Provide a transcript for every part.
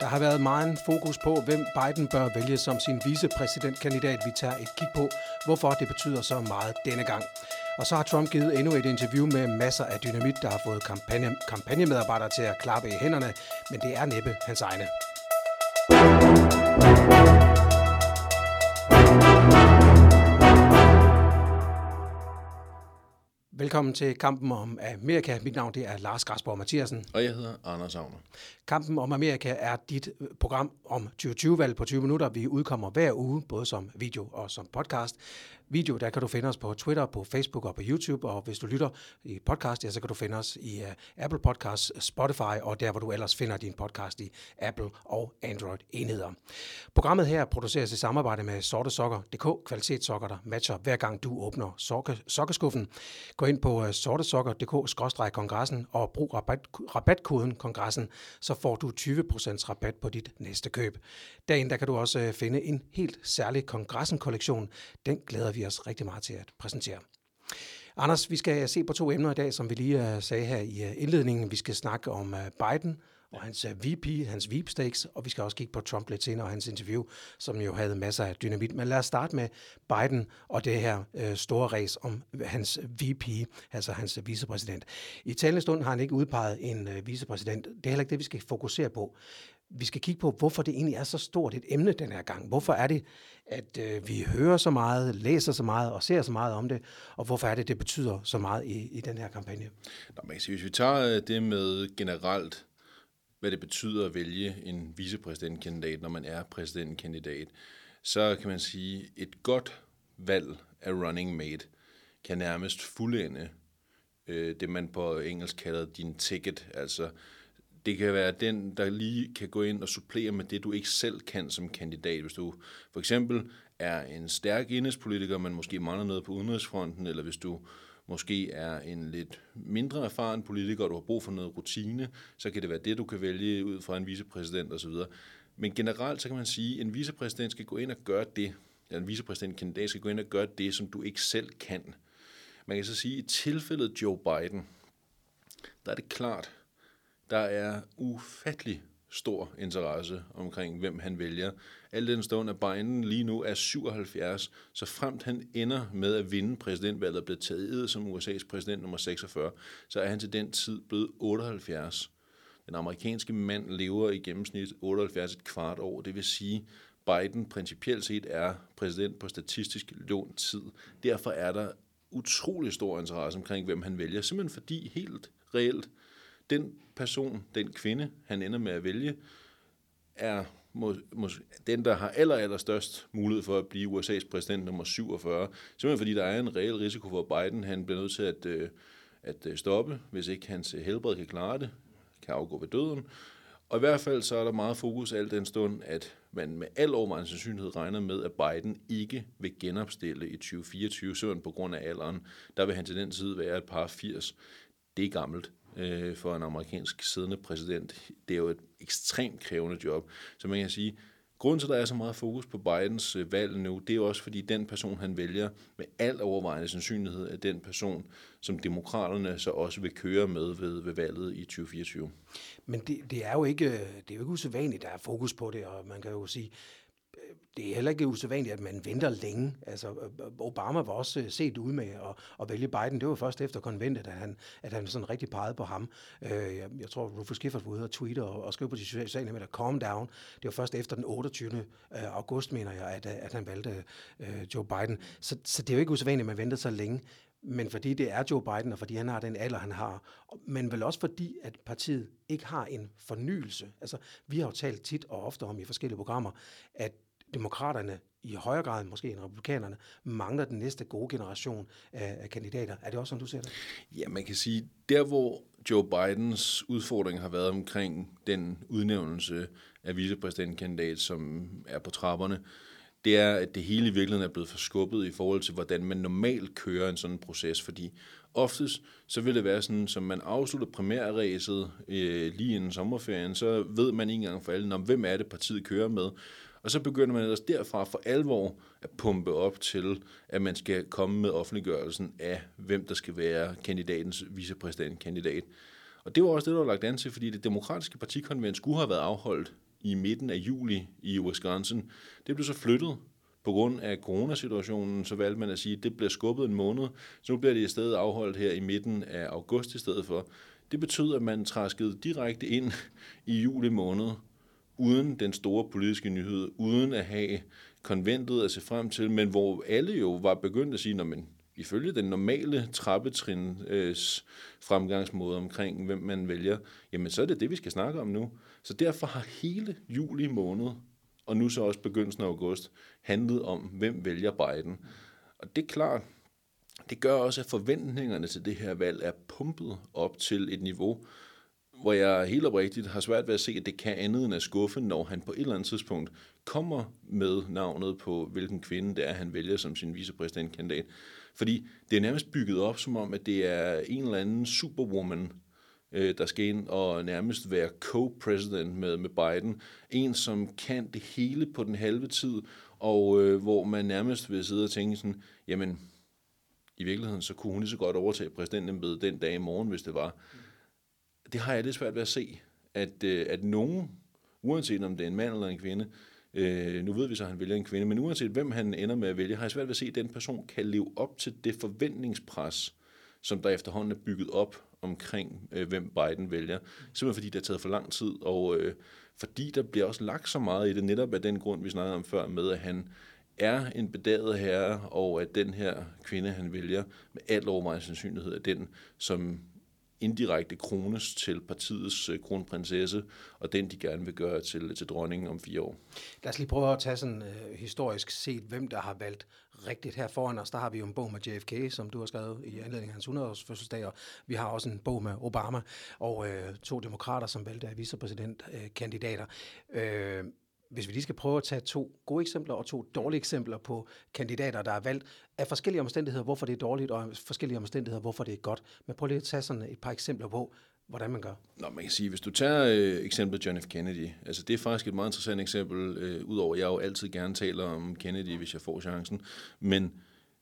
Der har været meget fokus på, hvem Biden bør vælge som sin vicepræsidentkandidat. Vi tager et kig på, hvorfor det betyder så meget denne gang. Og så har Trump givet endnu et interview med masser af dynamit, der har fået kampagne, kampagnemedarbejdere til at klappe i hænderne, men det er næppe hans egne. Velkommen til Kampen om Amerika. Mit navn det er Lars Græsborg Mathiasen. Og jeg hedder Anders Agner. Kampen om Amerika er dit program om 2020-valg på 20 minutter. Vi udkommer hver uge, både som video og som podcast video, der kan du finde os på Twitter, på Facebook og på YouTube, og hvis du lytter i podcast, ja, så kan du finde os i uh, Apple Podcasts, Spotify og der, hvor du ellers finder din podcast i Apple og Android enheder. Programmet her produceres i samarbejde med sortesokker.dk, kvalitetssokker, der matcher hver gang du åbner sokke, sokkeskuffen. Gå ind på øh, sortesokker.dk-kongressen og brug rabat, rabatkoden kongressen, så får du 20% rabat på dit næste køb. Derinde der kan du også øh, finde en helt særlig kongressen-kollektion. Den glæder vi os rigtig meget til at præsentere. Anders, vi skal øh, se på to emner i dag, som vi lige sagde her i indledningen. Vi skal snakke om Biden og hans VP, hans stakes, og vi skal også kigge på Trump lidt senere og hans interview, som jo havde masser af dynamit. Men lad os starte med Biden og det her øh, store race om hans VP, altså hans vicepræsident. I talende stund har han ikke udpeget en øh, vicepræsident. Det er heller ikke det, vi skal fokusere på vi skal kigge på, hvorfor det egentlig er så stort et emne den her gang. Hvorfor er det, at øh, vi hører så meget, læser så meget og ser så meget om det, og hvorfor er det, det betyder så meget i, i den her kampagne? Nå, man kan sige, hvis vi tager øh, det med generelt, hvad det betyder at vælge en vicepræsidentkandidat, når man er præsidentkandidat, så kan man sige, et godt valg af running mate kan nærmest fuldende øh, det, man på engelsk kalder din ticket, altså det kan være den, der lige kan gå ind og supplere med det, du ikke selv kan som kandidat. Hvis du for eksempel er en stærk indrigspolitiker, men måske mangler noget på udenrigsfronten, eller hvis du måske er en lidt mindre erfaren politiker, og du har brug for noget rutine, så kan det være det, du kan vælge ud fra en vicepræsident osv. Men generelt så kan man sige, at en vicepræsident skal gå ind og gøre det, eller en vicepræsidentkandidat skal gå ind og gøre det, som du ikke selv kan. Man kan så sige, at i tilfældet Joe Biden, der er det klart, der er ufattelig stor interesse omkring, hvem han vælger. Al den stund, at Biden lige nu er 77, så fremt han ender med at vinde præsidentvalget og blive taget som USA's præsident nummer 46, så er han til den tid blevet 78. Den amerikanske mand lever i gennemsnit 78 et kvart år, det vil sige, Biden principielt set er præsident på statistisk lånt tid. Derfor er der utrolig stor interesse omkring, hvem han vælger, simpelthen fordi helt reelt, den person, den kvinde, han ender med at vælge, er må, må, den, der har aller, aller størst mulighed for at blive USA's præsident nummer 47. Simpelthen fordi der er en reel risiko for, at Biden han bliver nødt til at, øh, at øh, stoppe, hvis ikke hans øh, helbred kan klare det, kan afgå ved døden. Og i hvert fald så er der meget fokus alt den stund, at man med al overvejende sandsynlighed regner med, at Biden ikke vil genopstille i 2024, simpelthen på grund af alderen. Der vil han til den tid være et par 80. Det er gammelt øh, for en amerikansk siddende præsident. Det er jo et ekstremt krævende job. Så man kan sige, grunden til, at der er så meget fokus på Bidens øh, valg nu, det er også fordi den person, han vælger, med al overvejende sandsynlighed er den person, som demokraterne så også vil køre med ved, ved valget i 2024. Men det, det, er jo ikke, øh, det er jo ikke usædvanligt, der er fokus på det, og man kan jo sige, det er heller ikke usædvanligt, at man venter længe. Altså, Obama var også øh, set ud med at, at vælge Biden. Det var først efter konventet, at han, at han sådan rigtig pegede på ham. Øh, jeg, jeg tror, Rufus Gifford var ude og tweete og, og skrive på de sociale medier, calm down. Det var først efter den 28. Øh, august, mener jeg, at, øh, at han valgte Joe Biden. Så, så det er jo ikke usædvanligt, at man venter så længe. Men fordi det er Joe Biden, og fordi han har den alder, han har, men vel også fordi, at partiet ikke har en fornyelse. Altså, vi har jo talt tit og ofte om i forskellige programmer, at demokraterne i højere grad måske end republikanerne mangler den næste gode generation af, af kandidater. Er det også sådan, du ser det? Ja, man kan sige, der hvor Joe Bidens udfordring har været omkring den udnævnelse af vicepræsidentkandidat, som er på trapperne, det er, at det hele i virkeligheden er blevet forskubbet i forhold til, hvordan man normalt kører en sådan proces, fordi oftest så vil det være sådan, som man afslutter primærræset øh, lige inden sommerferien, så ved man ikke engang for alle, hvem er det partiet kører med, og så begynder man ellers derfra for alvor at pumpe op til, at man skal komme med offentliggørelsen af, hvem der skal være kandidatens vicepræsidentkandidat. Og det var også det, der var lagt an til, fordi det demokratiske partikonvent skulle have været afholdt i midten af juli i Wisconsin. Det blev så flyttet på grund af coronasituationen, så valgte man at sige, at det bliver skubbet en måned, så nu bliver det i stedet afholdt her i midten af august i stedet for. Det betød, at man træskede direkte ind i juli måned, uden den store politiske nyhed, uden at have konventet at se frem til, men hvor alle jo var begyndt at sige, når man ifølge den normale trappetrins fremgangsmåde omkring, hvem man vælger, jamen så er det det, vi skal snakke om nu. Så derfor har hele juli måned, og nu så også begyndelsen af august, handlet om, hvem vælger Biden. Og det er klart, det gør også, at forventningerne til det her valg er pumpet op til et niveau, hvor jeg helt oprigtigt har svært ved at se, at det kan andet end at skuffe, når han på et eller andet tidspunkt kommer med navnet på, hvilken kvinde det er, han vælger som sin vicepræsidentkandidat. Fordi det er nærmest bygget op som om, at det er en eller anden superwoman, øh, der skal ind og nærmest være co-president med, med Biden. En, som kan det hele på den halve tid, og øh, hvor man nærmest vil sidde og tænke sådan, jamen, i virkeligheden, så kunne hun lige så godt overtage præsidentembedet den dag i morgen, hvis det var. Mm. Det har jeg lidt svært ved at se, at, øh, at nogen, uanset om det er en mand eller en kvinde, øh, nu ved vi så, at han vælger en kvinde, men uanset hvem han ender med at vælge, har jeg svært ved at se, at den person kan leve op til det forventningspres, som der efterhånden er bygget op omkring, øh, hvem Biden vælger. Simpelthen fordi det har taget for lang tid, og øh, fordi der bliver også lagt så meget i det, netop af den grund, vi snakkede om før, med at han er en bedaget herre, og at den her kvinde, han vælger, med al overvejende sandsynlighed er den, som indirekte krones til partiets øh, kronprinsesse, og den de gerne vil gøre til, til dronningen om fire år. Lad os lige prøve at tage sådan øh, historisk set, hvem der har valgt rigtigt her foran os. Der har vi jo en bog med JFK, som du har skrevet i anledning af hans 100-års fødselsdag, og vi har også en bog med Obama, og øh, to demokrater, som valgte af vicepræsidentkandidater. Øh, hvis vi lige skal prøve at tage to gode eksempler og to dårlige eksempler på kandidater, der er valgt af forskellige omstændigheder, hvorfor det er dårligt, og forskellige omstændigheder, hvorfor det er godt. Men prøv lige at tage sådan et par eksempler på, hvordan man gør. Nå, man kan sige, hvis du tager øh, eksemplet John F. Kennedy, altså det er faktisk et meget interessant eksempel, øh, udover at jeg jo altid gerne taler om Kennedy, hvis jeg får chancen, men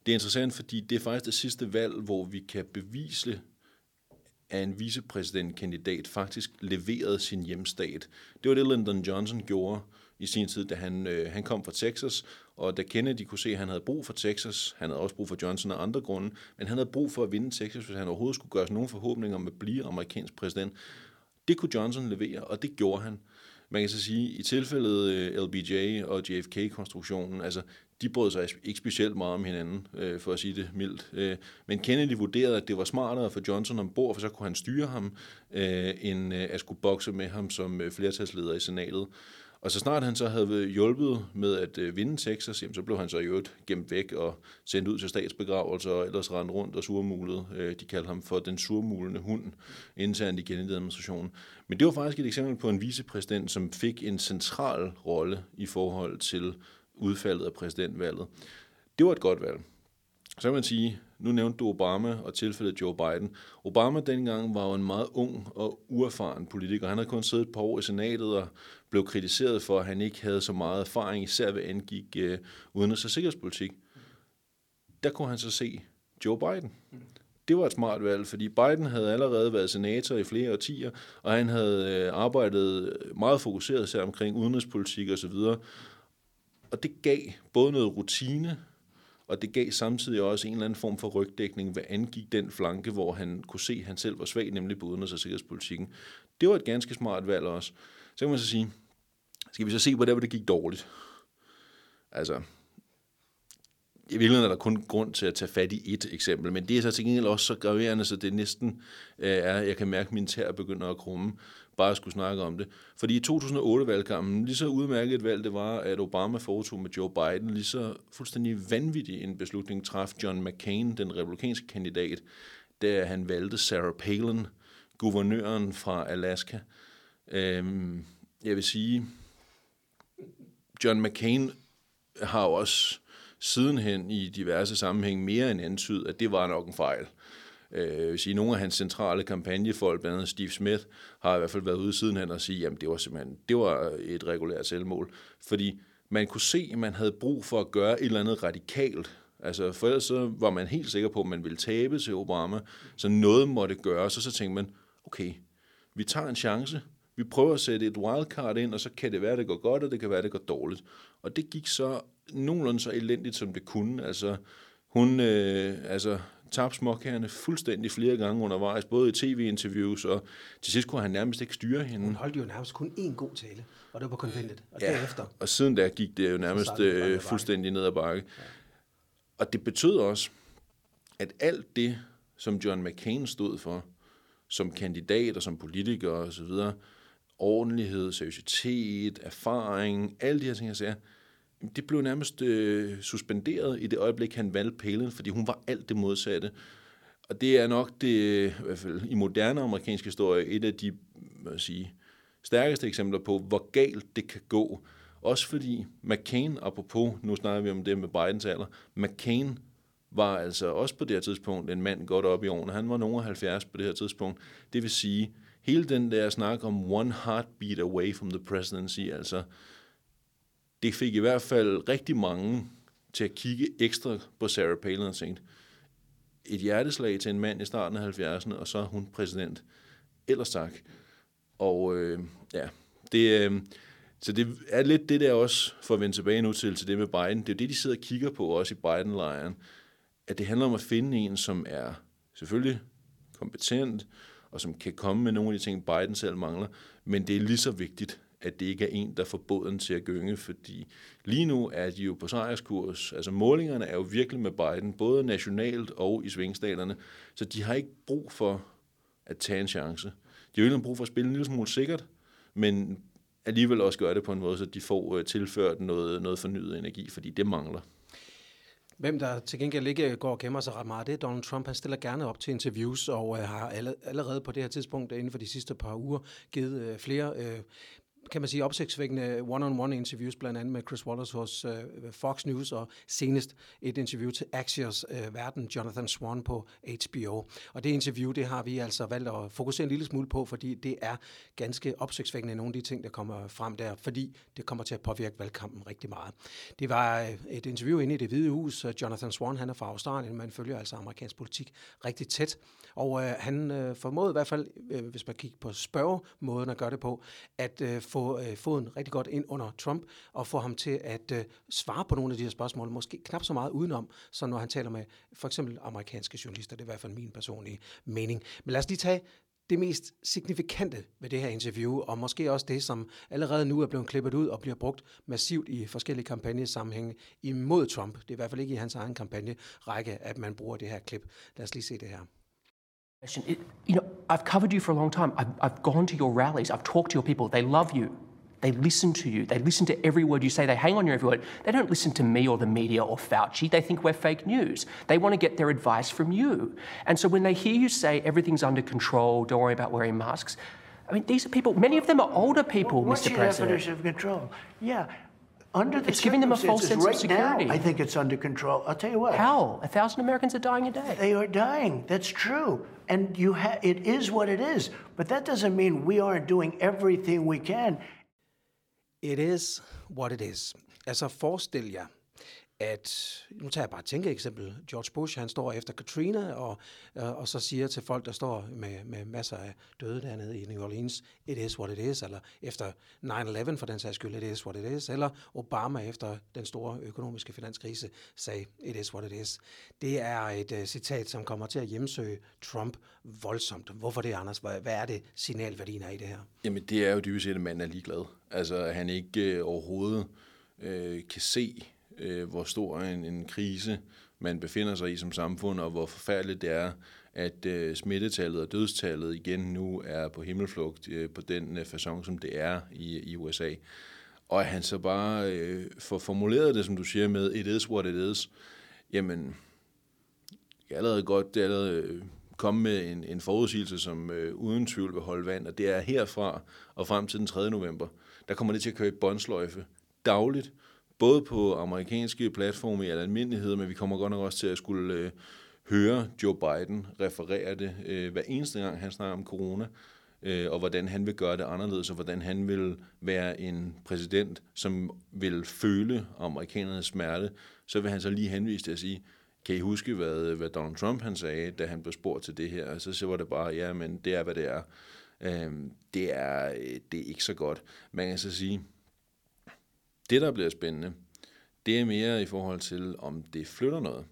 det er interessant, fordi det er faktisk det sidste valg, hvor vi kan bevise, at en vicepræsidentkandidat faktisk leverede sin hjemstat. Det var det, Lyndon Johnson gjorde i sin tid, da han, øh, han kom fra Texas, og da Kennedy kunne se, at han havde brug for Texas, han havde også brug for Johnson af andre grunde, men han havde brug for at vinde Texas, hvis han overhovedet skulle gøre sig nogen forhåbninger om at blive amerikansk præsident. Det kunne Johnson levere, og det gjorde han. Man kan så sige, i tilfældet øh, LBJ og JFK-konstruktionen, altså de brød sig ikke specielt meget om hinanden, øh, for at sige det mildt. Øh, men Kennedy vurderede, at det var smartere for Johnson ombord, for så kunne han styre ham, øh, end øh, at skulle bokse med ham som øh, flertalsleder i senatet. Og så snart han så havde hjulpet med at øh, vinde Texas, jamen, så blev han så i øvrigt gemt væk og sendt ud til statsbegravelser og ellers rendt rundt og surmulet. Øh, de kaldte ham for den surmulende hund internt i Kennedy-administrationen. Men det var faktisk et eksempel på en vicepræsident, som fik en central rolle i forhold til udfaldet af præsidentvalget. Det var et godt valg. Så kan man sige, nu nævnte du Obama og tilfældet Joe Biden. Obama dengang var jo en meget ung og uerfaren politiker. Han havde kun siddet et par år i senatet og blev kritiseret for, at han ikke havde så meget erfaring, især ved angik øh, udenrigs- og sikkerhedspolitik. Der kunne han så se Joe Biden. Det var et smart valg, fordi Biden havde allerede været senator i flere årtier, og han havde øh, arbejdet meget fokuseret sig omkring udenrigspolitik osv. Og det gav både noget rutine, og det gav samtidig også en eller anden form for rygdækning, hvad angik den flanke, hvor han kunne se, at han selv var svag, nemlig på udenrigs- og sikkerhedspolitikken. Det var et ganske smart valg også. Så kan man så sige, skal vi så se på det, hvor det gik dårligt? Altså, i virkeligheden er der kun grund til at tage fat i et eksempel, men det er så til gengæld også så graverende, så det næsten øh, er, jeg kan mærke, at min tær begynder at krumme, bare at skulle snakke om det. Fordi i 2008-valgkampen, lige så udmærket et valg det var, at Obama foretog med Joe Biden, lige så fuldstændig vanvittig en beslutning traf John McCain, den republikanske kandidat, da han valgte Sarah Palin, guvernøren fra Alaska. Øhm, jeg vil sige, John McCain har jo også sidenhen i diverse sammenhæng mere end antydet, at det var nok en fejl. Øh, vil sige, nogle af hans centrale kampagnefolk, blandt andet Steve Smith, har i hvert fald været ude sidenhen og sige, at det var simpelthen det var et regulært selvmål. Fordi man kunne se, at man havde brug for at gøre et eller andet radikalt. Altså, for ellers så var man helt sikker på, at man ville tabe til Obama, så noget måtte gøres, og så tænkte man, okay, vi tager en chance, vi prøver at sætte et wildcard ind, og så kan det være, at det går godt, og det kan være, at det går dårligt. Og det gik så nogenlunde så elendigt, som det kunne. Altså, hun øh, altså, tabte småkærne fuldstændig flere gange undervejs, både i tv-interviews, og til sidst kunne han nærmest ikke styre hende. Hun holdt jo nærmest kun én god tale, og det var på konventet. Og ja, derefter... og siden da gik det jo nærmest øh, fuldstændig ned ad bakke. Ja. Og det betød også, at alt det, som John McCain stod for, som kandidat og som politiker og så videre, ordentlighed, seriøsitet, erfaring, alle de her ting, jeg siger, det blev nærmest øh, suspenderet i det øjeblik, han valgte Palin, fordi hun var alt det modsatte. Og det er nok det, øh, i hvert fald i moderne amerikansk historie, et af de hvad sige, stærkeste eksempler på, hvor galt det kan gå. Også fordi McCain, apropos, nu snakker vi om det med Bidens alder, McCain var altså også på det her tidspunkt en mand godt op i årene. Han var nogen 70 på det her tidspunkt. Det vil sige, hele den der snak om one heartbeat away from the presidency, altså det fik i hvert fald rigtig mange til at kigge ekstra på Sarah Palin og tænkte, et hjerteslag til en mand i starten af 70'erne, og så er hun præsident. Ellers tak. Og øh, ja, det, øh, så det er lidt det der også, for at vende tilbage nu til, til det med Biden, det er det, de sidder og kigger på også i Biden-lejren, at det handler om at finde en, som er selvfølgelig kompetent, og som kan komme med nogle af de ting, Biden selv mangler, men det er lige så vigtigt, at det ikke er en, der får båden til at gynge, fordi lige nu er de jo på sejrskurs. Altså målingerne er jo virkelig med Biden, både nationalt og i svingstaterne, så de har ikke brug for at tage en chance. De har jo ikke brug for at spille en lille smule sikkert, men alligevel også gøre det på en måde, så de får øh, tilført noget, noget fornyet energi, fordi det mangler. Hvem der til gengæld ikke går og gemmer sig ret meget, det er Donald Trump. Han stiller gerne op til interviews og øh, har allerede på det her tidspunkt inden for de sidste par uger givet øh, flere øh, kan man sige, opsigtsvækkende one-on-one interviews, blandt andet med Chris Wallace hos øh, Fox News, og senest et interview til Axios øh, verden, Jonathan Swan på HBO. Og det interview, det har vi altså valgt at fokusere en lille smule på, fordi det er ganske opsigtsvækkende nogle af de ting, der kommer frem der, fordi det kommer til at påvirke valgkampen rigtig meget. Det var øh, et interview inde i det hvide hus. Øh, Jonathan Swan, han er fra Australien, man følger altså amerikansk politik rigtig tæt, og øh, han øh, formåede i hvert fald, øh, hvis man kigger på spørgemåden at gøre det på, at uh, få øh, foden rigtig godt ind under Trump og få ham til at øh, svare på nogle af de her spørgsmål, måske knap så meget udenom, som når han taler med for eksempel amerikanske journalister. Det er i hvert fald min personlige mening. Men lad os lige tage det mest signifikante ved det her interview, og måske også det, som allerede nu er blevet klippet ud og bliver brugt massivt i forskellige kampagnesammenhænge imod Trump. Det er i hvert fald ikke i hans egen kampagnerække, at man bruger det her klip. Lad os lige se det her. It, you know, I've covered you for a long time. I've, I've gone to your rallies. I've talked to your people. They love you. They listen to you. They listen to every word you say. They hang on your every word. They don't listen to me or the media or Fauci. They think we're fake news. They want to get their advice from you. And so when they hear you say everything's under control, don't worry about wearing masks, I mean, these are people, many of them are older people, What's Mr. your definition of control? Yeah, under the It's giving them a false sense of security. Now, I think it's under control. I'll tell you what. How? A thousand Americans are dying a day. They are dying. That's true. And you ha- it is what it is. But that doesn't mean we aren't doing everything we can. It is what it is. Altså forestil jer, at, nu tager jeg bare et tænkeeksempel, George Bush, han står efter Katrina, og, øh, og så siger til folk, der står med, med masser af døde dernede i New Orleans, it is what it is, eller efter 9-11 for den sags skyld, it is what it is, eller Obama efter den store økonomiske finanskrise sagde, it is what it is. Det er et uh, citat, som kommer til at hjemsøge Trump voldsomt. Hvorfor det, Anders? Hvad, hvad er det signalværdien er i det her? Jamen, det er jo dybest set, at manden er ligeglad. Altså, han ikke øh, overhovedet øh, kan se, øh, hvor stor en, en krise man befinder sig i som samfund, og hvor forfærdeligt det er, at øh, smittetallet og dødstallet igen nu er på himmelflugt øh, på den øh, façon, som det er i, i USA. Og at han så bare øh, får formuleret det, som du siger med, it is what it is, jamen, jeg er allerede godt, det er allerede øh, komme med en, en forudsigelse, som øh, uden tvivl vil holde vand, og det er herfra og frem til den 3. november, der kommer det til at køre i båndsløjfe dagligt, både på amerikanske platforme i almindelighed, men vi kommer godt nok også til at skulle øh, høre Joe Biden referere det øh, hver eneste gang, han snakker om corona. øh, og hvordan han vil gøre det anderledes, og hvordan han vil være en præsident, som vil føle amerikanernes smerte, så vil han så lige henvise til at sige, kan I huske, hvad, hvad Donald Trump han sagde, da han blev spurgt til det her? Så, så var det bare, ja, men det er, hvad det er. Øhm, det, er øh, det er ikke så godt. Man kan så sige, det, der bliver spændende, det er mere i forhold til, om det flytter noget.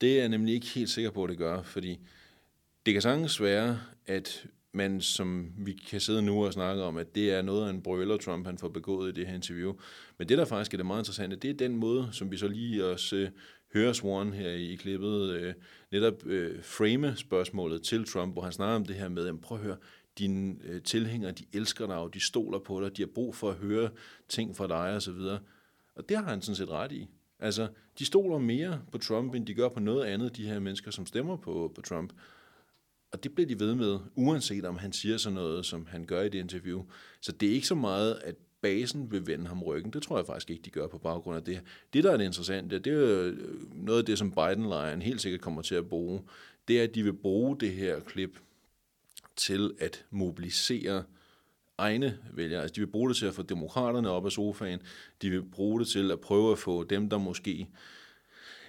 Det er jeg nemlig ikke helt sikker på, at det gør, fordi det kan sagtens være, at man, som vi kan sidde nu og snakke om, at det er noget af en brøler, Trump han får begået i det her interview. Men det, der faktisk er det meget interessante, det er den måde, som vi så lige også øh, hører Swan her i, i klippet, øh, netop øh, frame spørgsmålet til Trump, hvor han snakker om det her med, at prøv at høre, dine øh, tilhængere, de elsker dig, og de stoler på dig, de har brug for at høre ting fra dig og så videre. Og det har han sådan set ret i. Altså, de stoler mere på Trump, end de gør på noget andet, de her mennesker, som stemmer på, på Trump. Og det bliver de ved med, uanset om han siger sådan noget, som han gør i det interview. Så det er ikke så meget, at basen vil vende ham ryggen. Det tror jeg faktisk ikke, de gør på baggrund af det. Det, der er det interessante, det er øh, noget af det, som Biden-lejren helt sikkert kommer til at bruge. Det er, at de vil bruge det her klip til at mobilisere egne vælgere. Altså, de vil bruge det til at få demokraterne op af sofaen. De vil bruge det til at prøve at få dem, der måske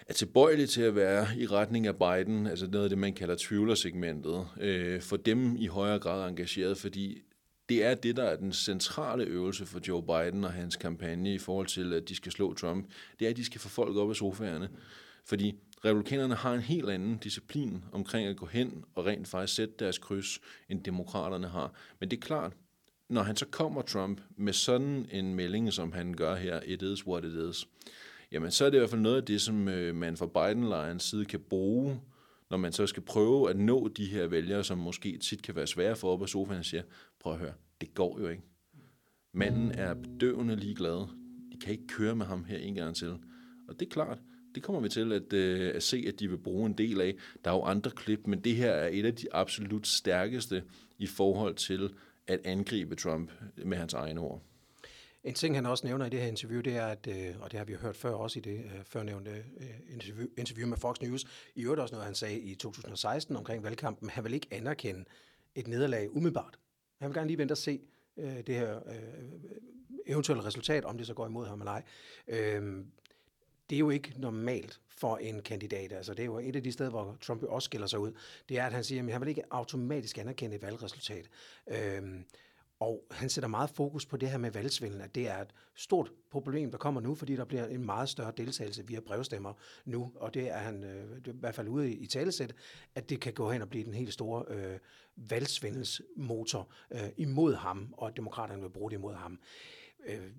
er tilbøjelige til at være i retning af Biden, altså noget af det, man kalder tvivlersegmentet, øh, for dem i højere grad engageret, fordi det er det, der er den centrale øvelse for Joe Biden og hans kampagne i forhold til, at de skal slå Trump. Det er, at de skal få folk op af sofaerne. Fordi republikanerne har en helt anden disciplin omkring at gå hen og rent faktisk sætte deres kryds, end demokraterne har. Men det er klart, når han så kommer Trump med sådan en melding, som han gør her, it is what it is, jamen så er det i hvert fald noget af det, som øh, man fra Biden-lejrens side kan bruge, når man så skal prøve at nå de her vælgere, som måske tit kan være svære for op af sofaen, og siger, prøv at høre, det går jo ikke. Manden er bedøvende ligeglad. De kan ikke køre med ham her en gang til. Og det er klart, det kommer vi til at, øh, at se, at de vil bruge en del af. Der er jo andre klip, men det her er et af de absolut stærkeste i forhold til at angribe Trump med hans egne ord. En ting, han også nævner i det her interview, det er, at, øh, og det har vi hørt før også i det øh, førnævnte øh, interview, interview med Fox News, i øvrigt også noget, han sagde i 2016 omkring valgkampen, han vil ikke anerkende et nederlag umiddelbart. Han vil gerne lige vente og se det her eventuelle resultat, om det så går imod ham eller ej. Øhm, det er jo ikke normalt for en kandidat. Altså, det er jo et af de steder, hvor Trump også skiller sig ud. Det er, at han siger, at han vil ikke automatisk anerkende et valgresultat. Øhm, og han sætter meget fokus på det her med valgsvindel, at det er et stort problem, der kommer nu, fordi der bliver en meget større deltagelse via brevstemmer nu, og det er han øh, i hvert fald ude i talesæt, at det kan gå hen og blive den helt store øh, valgsvindelsmotor øh, imod ham, og at demokraterne vil bruge det imod ham. Øh,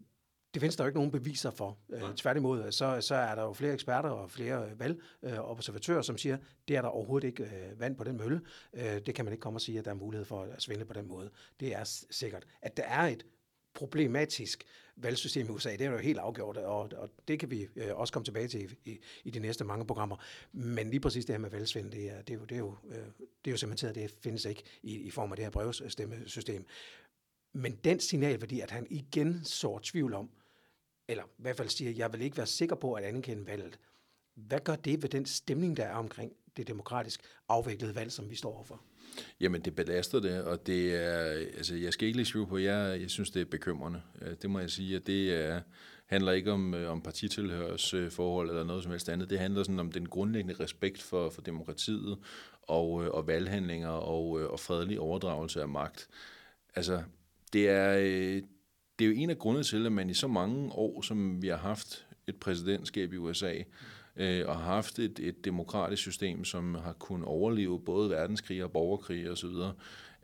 det findes der jo ikke nogen beviser for. Øh, tværtimod, så, så er der jo flere eksperter og flere valgobservatører, øh, som siger, det er der overhovedet ikke øh, vand på den mølle. Øh, det kan man ikke komme og sige, at der er mulighed for at svindle på den måde. Det er sikkert. At der er et problematisk valgsystem i USA, det er jo helt afgjort, og, og det kan vi øh, også komme tilbage til i, i, i de næste mange programmer. Men lige præcis det her med valgsvindel, det er, det er jo, det er jo, øh, det er jo cementeret, det findes ikke i, i form af det her brevstemmesystem. Men den signalværdi, at han igen så tvivl om, eller i hvert fald siger, jeg vil ikke være sikker på at anerkende valget. Hvad gør det ved den stemning, der er omkring det demokratisk afviklede valg, som vi står overfor? Jamen, det belaster det, og det er, altså, jeg skal ikke lige skrive på, jeg, jeg synes, det er bekymrende. Det må jeg sige, at det er, handler ikke om, øh, om partitilhørsforhold eller noget som helst andet. Det handler sådan om den grundlæggende respekt for, for demokratiet og, øh, og valghandlinger og, øh, og fredelig overdragelse af magt. Altså, det er, det er jo en af grundene til, at man i så mange år, som vi har haft et præsidentskab i USA, øh, og har haft et, et demokratisk system, som har kunnet overleve både verdenskrig og borgerkrig osv.,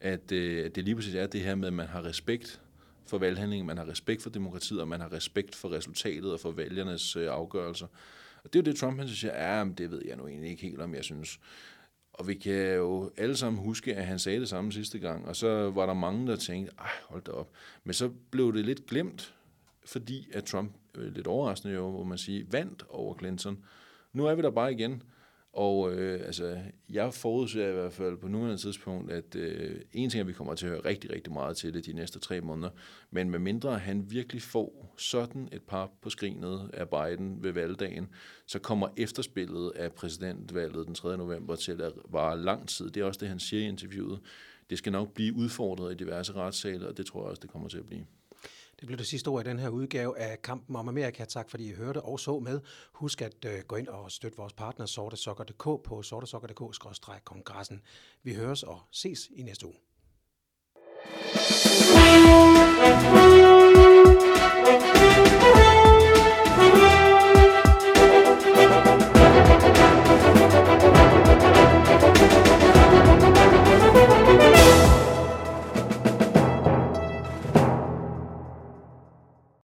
at, øh, at det lige præcis er det her med, at man har respekt for valghandlingen, man har respekt for demokratiet, og man har respekt for resultatet og for vælgernes øh, afgørelser. Og det er jo det, Trump han siger, ja, det ved jeg nu egentlig ikke helt, om jeg synes. Og vi kan jo alle sammen huske, at han sagde det samme sidste gang, og så var der mange, der tænkte, ej, hold da op. Men så blev det lidt glemt, fordi at Trump, øh, lidt overraskende jo, må man sige, vandt over Clinton. Nu er vi der bare igen, og øh, altså, jeg forudser i hvert fald på nuværende tidspunkt, at øh, en ting er, at vi kommer til at høre rigtig, rigtig meget til det de næste tre måneder, men med mindre han virkelig får sådan et par på skrinet af Biden ved valgdagen, så kommer efterspillet af præsidentvalget den 3. november til at vare lang tid. Det er også det, han siger i interviewet. det skal nok blive udfordret i diverse retssale, og det tror jeg også, det kommer til at blive. Det blev det sidste ord i den her udgave af Kampen om Amerika. Tak fordi I hørte og så med. Husk at øh, gå ind og støtte vores partner sortesokker.dk på sortesokker.dk-kongressen. Vi høres og ses i næste uge.